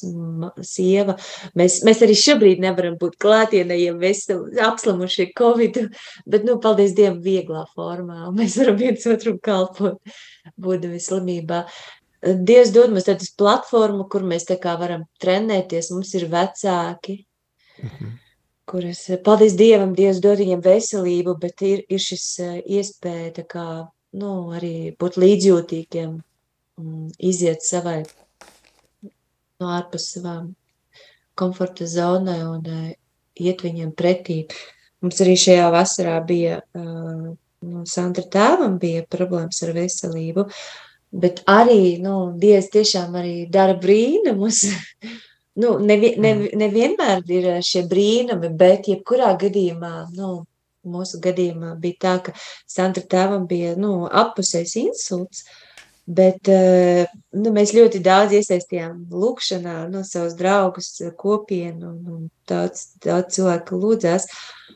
sieva. Mēs, mēs arī šobrīd nevaram būt klātienē, ja mēs apslimuši Covid, bet, nu, paldies Dievam, vieglā formā. Mēs varam viens otru kalpot, būdami slimībā. Dievs dod mums tādu platformu, kur mēs tā kā varam trenēties. Mums ir vecāki, mhm. kuras, paldies Dievam, Dievs dod viņiem veselību, bet ir, ir šis iespēja tā kā, nu, arī būt līdzjūtīgiem iziet savai no ārpus savām komforta zonai un uh, iet viņiem pretī. Mums arī šajā vasarā bija, uh, nu, Sandra tēvam bija problēmas ar veselību, bet arī, nu, Dievs tiešām arī dara brīnumus. (laughs) nu, nevi, ne, mm. nevienmēr ir šie brīnumi, bet jebkurā gadījumā, nu, mūsu gadījumā bija tā, ka Sandra tēvam bija, nu, appusējs insults, uh, Bet eh, nu, mēs ļoti daudz iesaistījām lūkšanā, no savus draugus, kopienu, un, un daudz, daudz cilvēku lūdzās.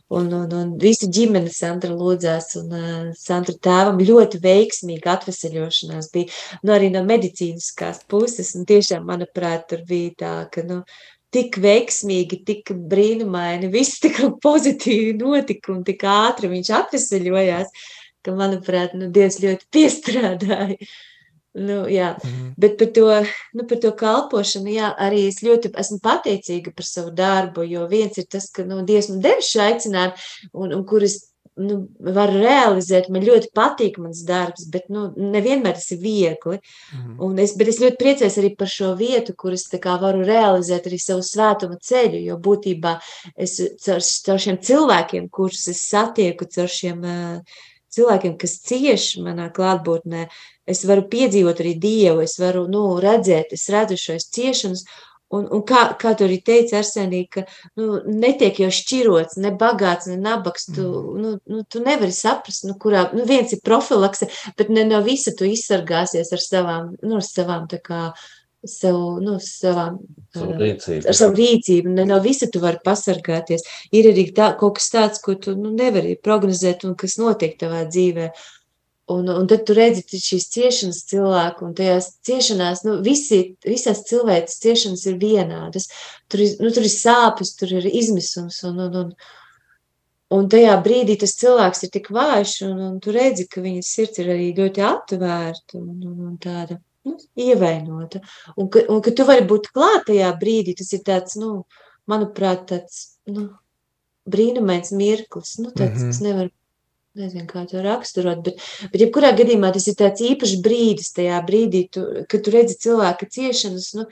Un, un, un visa ģimene Sandra lūdzās, un uh, Sandra tēvam ļoti veiksmīga atvesaļošanās bija, nu, arī no medicīniskās puses, un tiešām, manuprāt, tur bija tā, ka, nu, tik veiksmīgi, tik brīnumaini, viss tik pozitīvi notika un tik ātri viņš atvesaļojās, ka, manuprāt, nu, Dievs ļoti (laughs) piestrādāja. Nu, jā, mm. bet par to, nu, par to kalpošanu, jā, arī es ļoti esmu pateicīga par savu darbu, jo viens ir tas, ka, nu, Dievs man devis šo aicinājumu, un, un kur es, nu, varu realizēt, man ļoti patīk mans darbs, bet, nu, nevienmēr tas ir viegli, mm. un es, bet es ļoti priecājos arī par šo vietu, kur es, kā, varu realizēt arī savu svētuma ceļu, jo būtībā es caur, caur šiem cilvēkiem, kurus es satieku, caur šiem uh, cilvēkiem, kas cieši manā klātbūtnē, uh, es varu piedzīvot arī Dievu, es varu nu, redzēt, es redzu šos ciešanas. Un, un kā, kā tu arī teici, Arsenī, ka nu, netiek jau šķirots, ne bagāts, ne nabaks. Tu, mm. nu, nu, tu nevari saprast, nu, kurā nu, viens ir profilakse, bet ne no visa tu izsargāsies ar savām, nu, ar savām tā kā, sev, nu, savām, savu rīcību. ar savu rīcību. Ne no visa tu vari pasargāties. Ir arī tā, kaut kas tāds, ko tu nu, nevari prognozēt un kas notiek tavā dzīvē. Uh, Un, un tad tu redzi šīs ciešanas cilvēku, un tajās ciešanās, nu, visi, visās cilvēces ciešanas ir vienādas. Tur ir, nu, tur ir sāpes, tur ir izmisums, un, un, un, un tajā brīdī tas cilvēks ir tik vājš, un, un tu redzi, ka viņa sirds ir arī ļoti atvērta un, un, un tāda nu, ievainota. Un ka, un ka tu vari būt klāt tajā brīdī, tas ir tāds, nu, manuprāt, tāds, nu, brīnumains mirklis, nu, tāds, mm -hmm. kas nevar nezinu, kā to raksturot, bet, bet jebkurā gadījumā tas ir tāds īpašs brīdis tajā brīdī, tu, kad tu redzi cilvēka ciešanas, nu,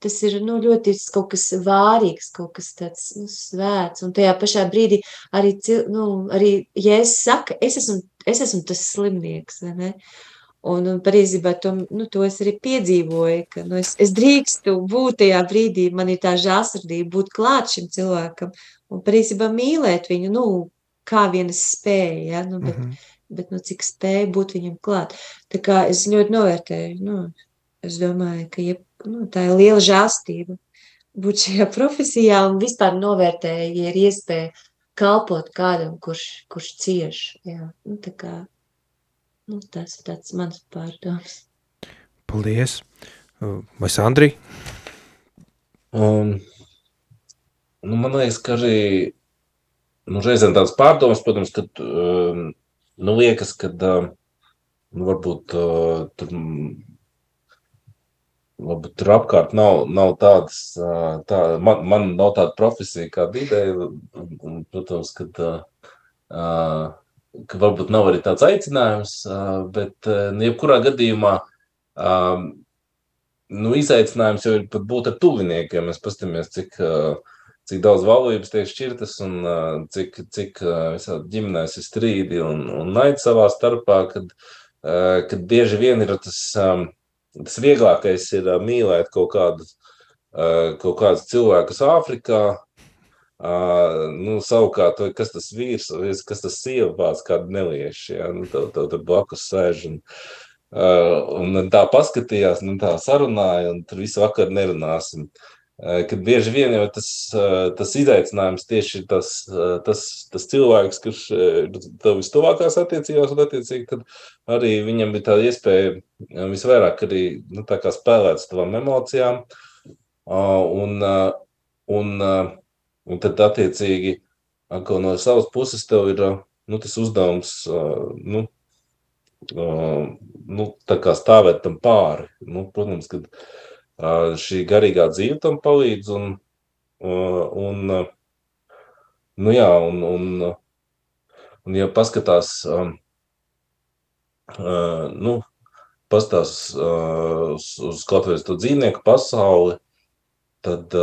tas ir nu, ļoti kaut kas vārīgs, kaut kas tāds nu, svēts. Un tajā pašā brīdī arī, nu, arī ja es saku, es esmu, es esmu tas slimnieks, vai ne? Un, un patiesībā to, nu, to es arī piedzīvoju, ka nu, es, es drīkstu būt tajā brīdī, man ir tā žāsardība būt klāt šim cilvēkam un patiesībā mīlēt viņu, nu, kā vienas spēja, ja? nu, bet, mm -hmm. bet nu, cik spēja būt viņam klāt. Tā kā es ļoti novērtēju, nu, es domāju, ka jeb, nu, tā ir liela žāstība būt šajā (laughs) profesijā un vispār novērtēju, ja ir iespēja kalpot kādam, kurš, kurš cieš. Jā, nu, tā kā, nu, tas ir tāds mans pārdoms. Paldies. Vai Sandri? Um, nu, man liekas, ka arī nu, reizēm tādas pārdomas, protams, ka um, nu, liekas, ka nu, varbūt tur, varbūt tur apkārt nav, nav tādas, tā, man, man nav tāda profesija kā un, protams, ka, uh, ka varbūt nav arī tāds aicinājums, bet nu, jebkurā gadījumā um, nu, izaicinājums jau ir pat būt ar tuviniekiem. Mēs paskatāmies, cik uh, cik daudz valības tiek šķirtas un uh, cik, cik uh, visādi ģimenēs ir strīdi un, un naidi savā starpā, kad, uh, kad bieži vien ir tas, tas vieglākais ir uh, mīlēt kaut kādu, uh, kaut kādus cilvēkus Āfrikā, Uh, nu, savukārt, kas tas vīrs, kas tas sieva vārds, kāda nelieši, ja, nu, tev, tev tur blakus sēž un, uh, un tā paskatījās, nu, tā sarunāja, un tur visu vakaru nerunāsim. Kad bieži vien jau tas, tas izaicinājums tieši ir tas, tas, tas cilvēks, kurš ir tev vistuvākās attiecībās, un attiecīgi tad arī viņam ir tā iespēja visvairāk arī nu, tā kā spēlēt ar tavām emocijām, un, un, un tad attiecīgi no savas puses tev ir nu, tas uzdevums, nu, nu, stāvēt tam pāri. Nu, protams, ka šī garīgā dzīve tam palīdz. Un, un, nu, jā, un, un, un ja paskatās, nu, pastāv uz, uz kaut vai to dzīvnieku pasauli, tad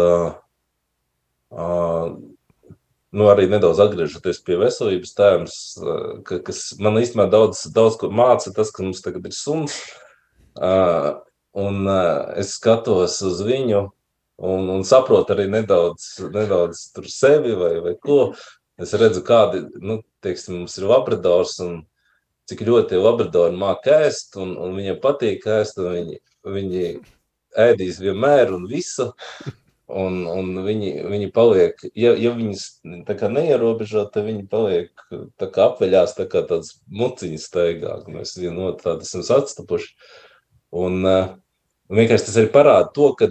nu, arī nedaudz atgriežoties pie veselības tēmas, ka, kas man īstenībā daudz, daudz ko māca, tas, ka mums tagad ir suns. Uh, un uh, es skatos uz viņu un, un saprotu arī nedaudz, nedaudz sevi vai, vai ko. Es redzu, kādi, nu, teiksim, mums ir labradors un cik ļoti labradori māk ēst un, un viņiem patīk ēst un viņi, viņi ēdīs vienmēr un visu. Un, un viņi, viņi paliek, ja, ja viņas neierobežo, tad viņi paliek tā kā apveļās, tā kā tāds muciņas staigā, un mēs vienu no tādu esam atstapuši. Un, un vienkārši tas arī parāda to, ka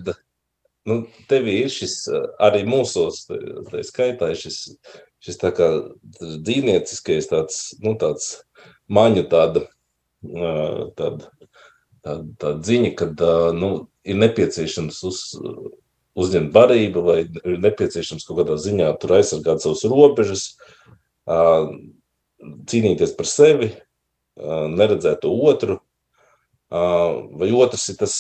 nu, tevī ir šis arī mūsos, tā skaitā šis, šis tā kā dzīvnieciskais tāds, nu, tāds maņu tāda, tāda, tāda, tāda ziņa, kad nu, ir nepieciešams uz uzņemt barību, vai ir nepieciešams kaut kādā ziņā tur aizsargāt savus robežas, cīnīties par sevi, neredzēt to otru, vai otrs ir tas,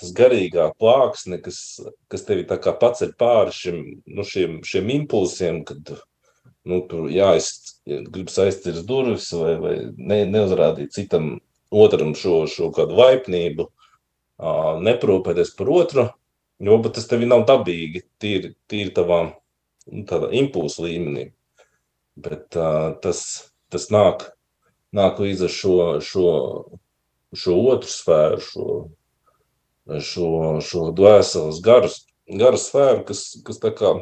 tas garīgā plāksne, kas, kas tevi paceļ pāri šim, nu, šiem, šiem impulsiem, kad nu, tur jāiz, gribas aizcirs durvis vai, vai ne, neuzrādīt citam otram šo, šo kādu vaipnību, neprūpēties par otru, Jo, tas tev nav dabīgi, tīri, tīri tavā nu, impulsu līmenī. Bet uh, tas, tas nāk, nāk līdz ar šo, šo, šo otru sfēru, šo, šo, šo dvēseles garu, garu sfēru, kas, kas tā kā,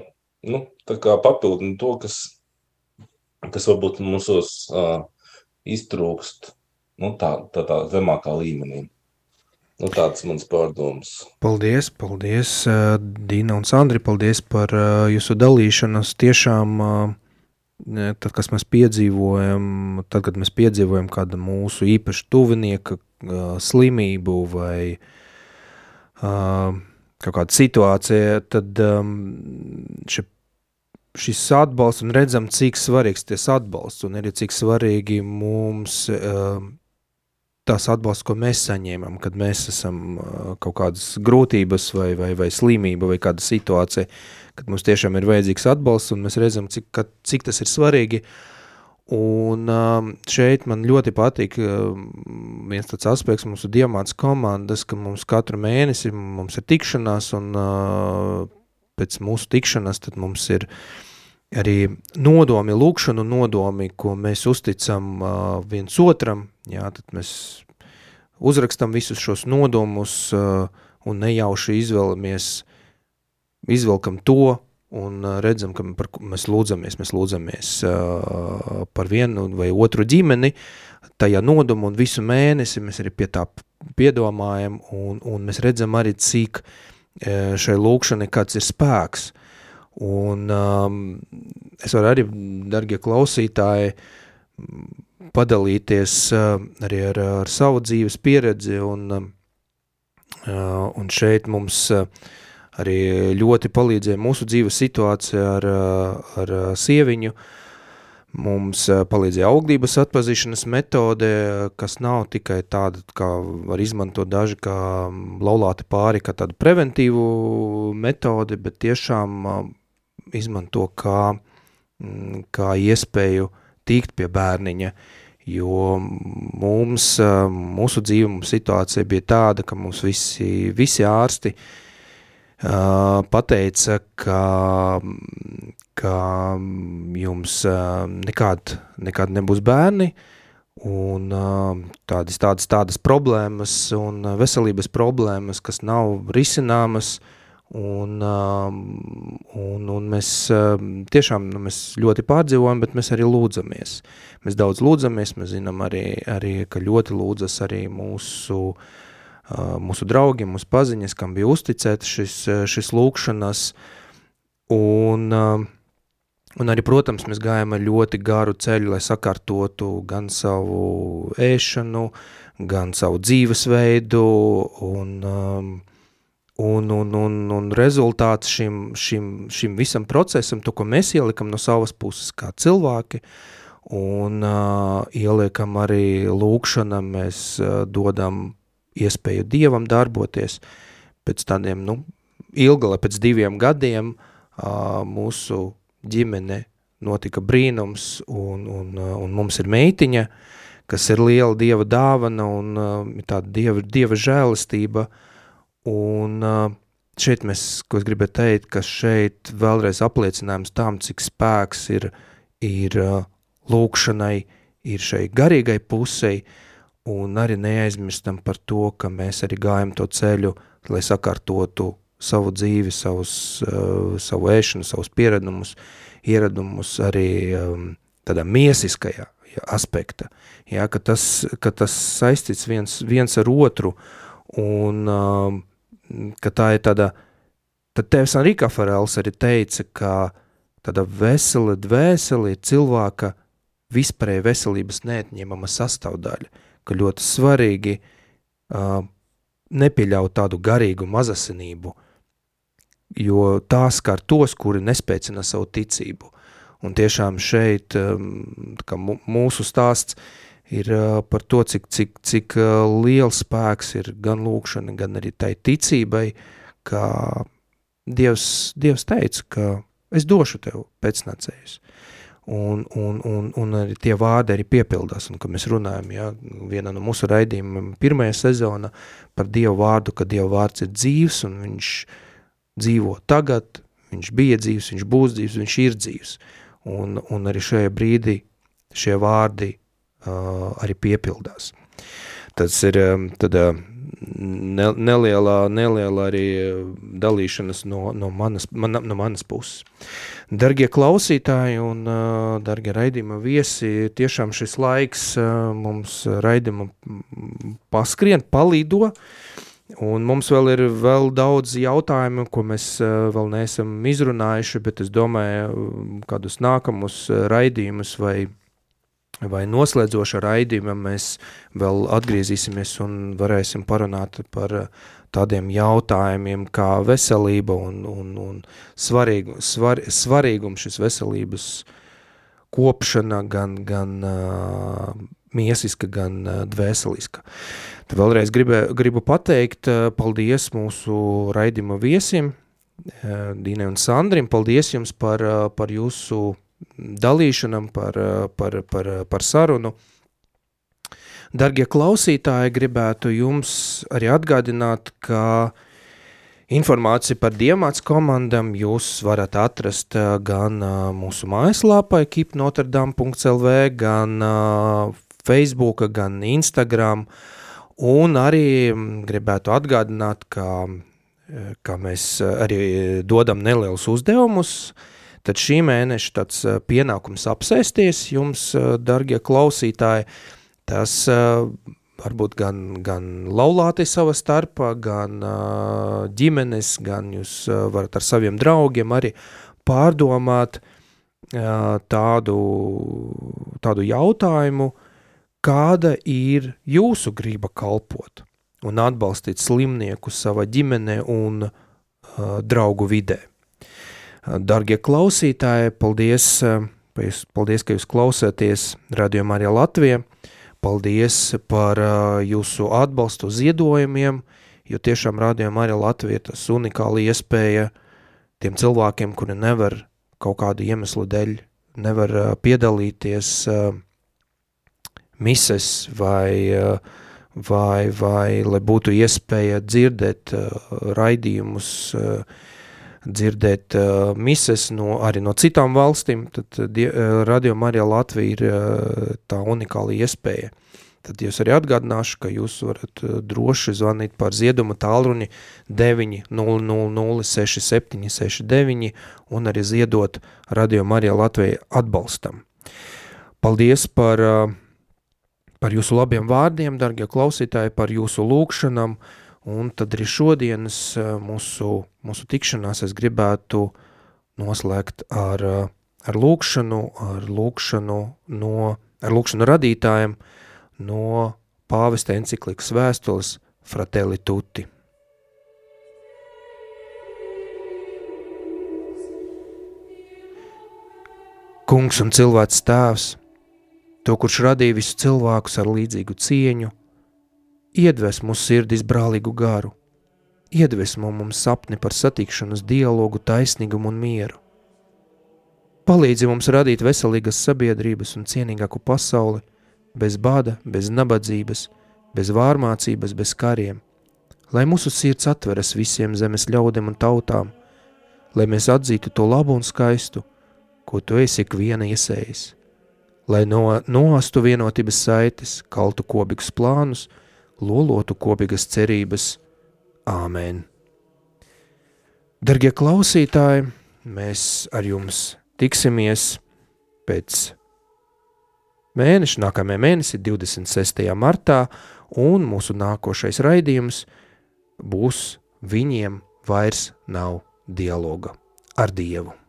nu, tā kā papildina to, kas, kas varbūt mūsos uh, iztrūkst nu, tā, tā, tā zemākā līmenī. Nu, tāds mans pārdoms. Paldies, paldies, Dīna un Sandri, paldies par jūsu dalīšanos. Tiešām, tad, kas mēs piedzīvojam, tad, kad mēs piedzīvojam kādu mūsu īpaši tuvinieka slimību vai kaut kādu situāciju, tad še, šis atbalsts un redzam, cik svarīgs tas atbalsts un arī cik svarīgi mums tās atbalsts, ko mēs saņēmam, kad mēs esam kaut kādas grūtības vai, vai, vai slimība vai kāda situācija, kad mums tiešām ir vajadzīgs atbalsts un mēs redzam, cik, ka, cik tas ir svarīgi. Un šeit man ļoti patīk viens tāds aspekts mūsu diamāts komandas, ka mums katru mēnesi mums ir tikšanās un pēc mūsu tikšanās tad mums ir arī nodomi, lūkšanu nodomi, ko mēs uzticam viens otram, Jā, tad mēs uzrakstam visus šos nodomus uh, un nejauši izvēlamies, izvelkam to un uh, redzam, ka mēs lūdzamies, mēs lūdzamies uh, par vienu vai otru ģimeni, tajā nodomu un visu mēnesi mēs arī pie tā piedomājam un, un mēs redzam arī, cik uh, šai lūkšanai kāds ir spēks. Un um, es varu arī, dargie klausītāji, padalīties arī ar, ar savu dzīves pieredzi un, un šeit mums arī ļoti palīdzēja mūsu dzīves situācija ar, ar sieviņu, mums palīdzēja auglības atpazīšanas metode, kas nav tikai tāda, kā var izmantot daži kā laulāti pāri, kā tādu preventīvu metodi, bet tiešām izmanto kā, kā iespēju tikt pie bērniņa, jo mums, mūsu dzīve, mums situācija bija tāda, ka mums visi, visi ārsti uh, pateica, ka, ka jums uh, nekād, nekād nebūs bērni, un uh, tādas, tādas, tādas problēmas un veselības problēmas, kas nav risināmas, Un, un, un mēs tiešām nu, mēs ļoti pārdzīvojam, bet mēs arī lūdzamies. Mēs daudz lūdzamies, mēs zinām arī, arī ka ļoti lūdzas arī mūsu, mūsu draugi, mūsu paziņas, kam bija uzticēta šis, šis lūkšanas. Un, un arī, protams, mēs gājām ar ļoti garu ceļu, lai sakārtotu gan savu ēšanu, gan savu dzīvesveidu un Un, un, un, un rezultāts šim, šim, šim visam procesam, to, ko mēs ielikam no savas puses kā cilvēki, un uh, ieliekam arī lūkšanam, mēs uh, dodam iespēju Dievam darboties. Pēc tādiem, nu, ilgala pēc diviem gadiem uh, mūsu ģimene notika brīnums, un, un, un mums ir meitiņa, kas ir liela Dieva dāvana un tāda Dieva, Dieva žēlistība, Un šeit mēs, ko es gribēju teikt, ka šeit vēlreiz apliecinājums tam, cik spēks ir, ir lūkšanai, ir šai garīgai pusei, un arī neaizmirstam par to, ka mēs arī gājam to ceļu, lai sakārtotu savu dzīvi, savus, uh, savu ēšanu, savus pieradumus, ieradumus arī um, tādā miesiskajā ja, aspekta, ja, ka, tas, ka tas saistīts viens, viens ar otru, un um, ka tā ir tāda, tad tevs Enrika Farels arī teica, ka tāda vesela dvēsele ir cilvēka vispārēja veselības neatņemama sastāvdaļa, ka ļoti svarīgi uh, nepieļaut tādu garīgu mazasinību, jo tās skar tos, kuri nespēcina savu ticību. Un tiešām šeit um, mūsu stāsts ir par to, cik, cik, cik liels spēks ir gan lūkšana, gan arī tai ticībai, ka Dievs, Dievs teica, ka es došu tev pēcnācējus. Un, un, un, un arī tie vārdi arī piepildās, un ka mēs runājam, ja, viena no mūsu raidījumiem pirmajā sezona par Dievu vārdu, ka Dievu vārds ir dzīvs, un viņš dzīvo tagad, viņš bija dzīvs, viņš būs dzīvs, viņš ir dzīvs. Un, un arī šajā brīdī šie vārdi arī piepildās. Tas ir tādā ne, nelielā, nelielā arī dalīšanas no, no, manas, man, no manas puses. Dargie klausītāji un uh, dargie raidījuma viesi, tiešām šis laiks uh, mums raidījuma paskrien, palīdo, un mums vēl ir vēl daudz jautājumu, ko mēs vēl neesam izrunājuši, bet es domāju, kādus nākamus raidījumus vai vai noslēdzoša raidījuma mēs vēl atgriezīsimies un varēsim parunāt par eh, tādiem jautājumiem kā veselība un, un, un svarīgu, svar, svarīgums šis veselības kopšana gan, gan uh, miesiska, gan uh, dvēseliska. Tad vēlreiz gribē, gribu pateikt uh, paldies mūsu raidījuma viesim, uh, Dīne un Sandrim, paldies jums par, uh, par jūsu dalīšanam, par, par, par, par sarunu. Dargie klausītāji, gribētu jums arī atgādināt, ka informāciju par Diemāts komandam jūs varat atrast gan mūsu mājaslāpā ekipnotrdam.lv, gan Facebook, gan Instagram, un arī gribētu atgādināt, ka, ka mēs arī dodam nelielus uzdevumus, uh, Tad šī mēneša tāds pienākums apsēsties jums, dargie klausītāji, tas varbūt gan, gan laulāti sava starpā, gan ģimenes, gan jūs varat ar saviem draugiem arī pārdomāt tādu, tādu jautājumu, kāda ir jūsu griba kalpot un atbalstīt slimnieku savā ģimenē un uh, draugu vidē. Dargie klausītāji, paldies, paldies, ka jūs klausāties Radio Marija Latvija. Paldies par jūsu atbalstu ziedojumiem, jo tiešām Radio Marija Latvija tas unikāli iespēja tiem cilvēkiem, kuri nevar kaut kādu iemeslu dēļ, nevar piedalīties mises vai, vai, vai lai būtu iespēja dzirdēt raidījumus, uh, dzirdēt uh, mises no, arī no citām valstīm, tad uh, Radio Marija Latvija ir uh, tā unikāla iespēja. Tad jūs arī atgādināšu, ka jūs varat uh, droši zvanīt par zieduma tālruni 900-6769 un arī ziedot Radio Marija Latvija atbalstam. Paldies par, uh, par jūsu labiem vārdiem, dargie klausītāji, par jūsu lūkšanam, un tad arī šodienas mūsu, mūsu tikšanās es gribētu noslēgt ar, ar lūkšanu, ar lūkšanu no, ar lūkšanu radītājiem, no pāvesta enciklikas vēstules Fratelli Tutti. Kungs un cilvēks tēvs, to, kurš radīja visu cilvēkus ar līdzīgu cieņu, iedves mūsu sirdis brālīgu garu, iedvesmo mums sapni par satikšanos, dialogu, taisnīgumu un mieru. Palīdzi mums radīt veselīgas sabiedrības un cienīgāku pasauli, bez bada, bez nabadzības, bez vārmācības, bez kariem, lai mūsu sirds atveras visiem zemes ļaudiem un tautām, lai mēs atzītu to labu un skaistu, ko tu esi ikviena iesējis, lai no, noastu vienotības saites, kaltu kopīgus plānus, lolotu kopīgas cerības. Āmen! Dargie klausītāji, mēs ar jums tiksimies pēc mēneša, nākamajā mēnesī, 26. martā, un mūsu nākošais raidījums būs viņiem vairs nav dialoga ar Dievu.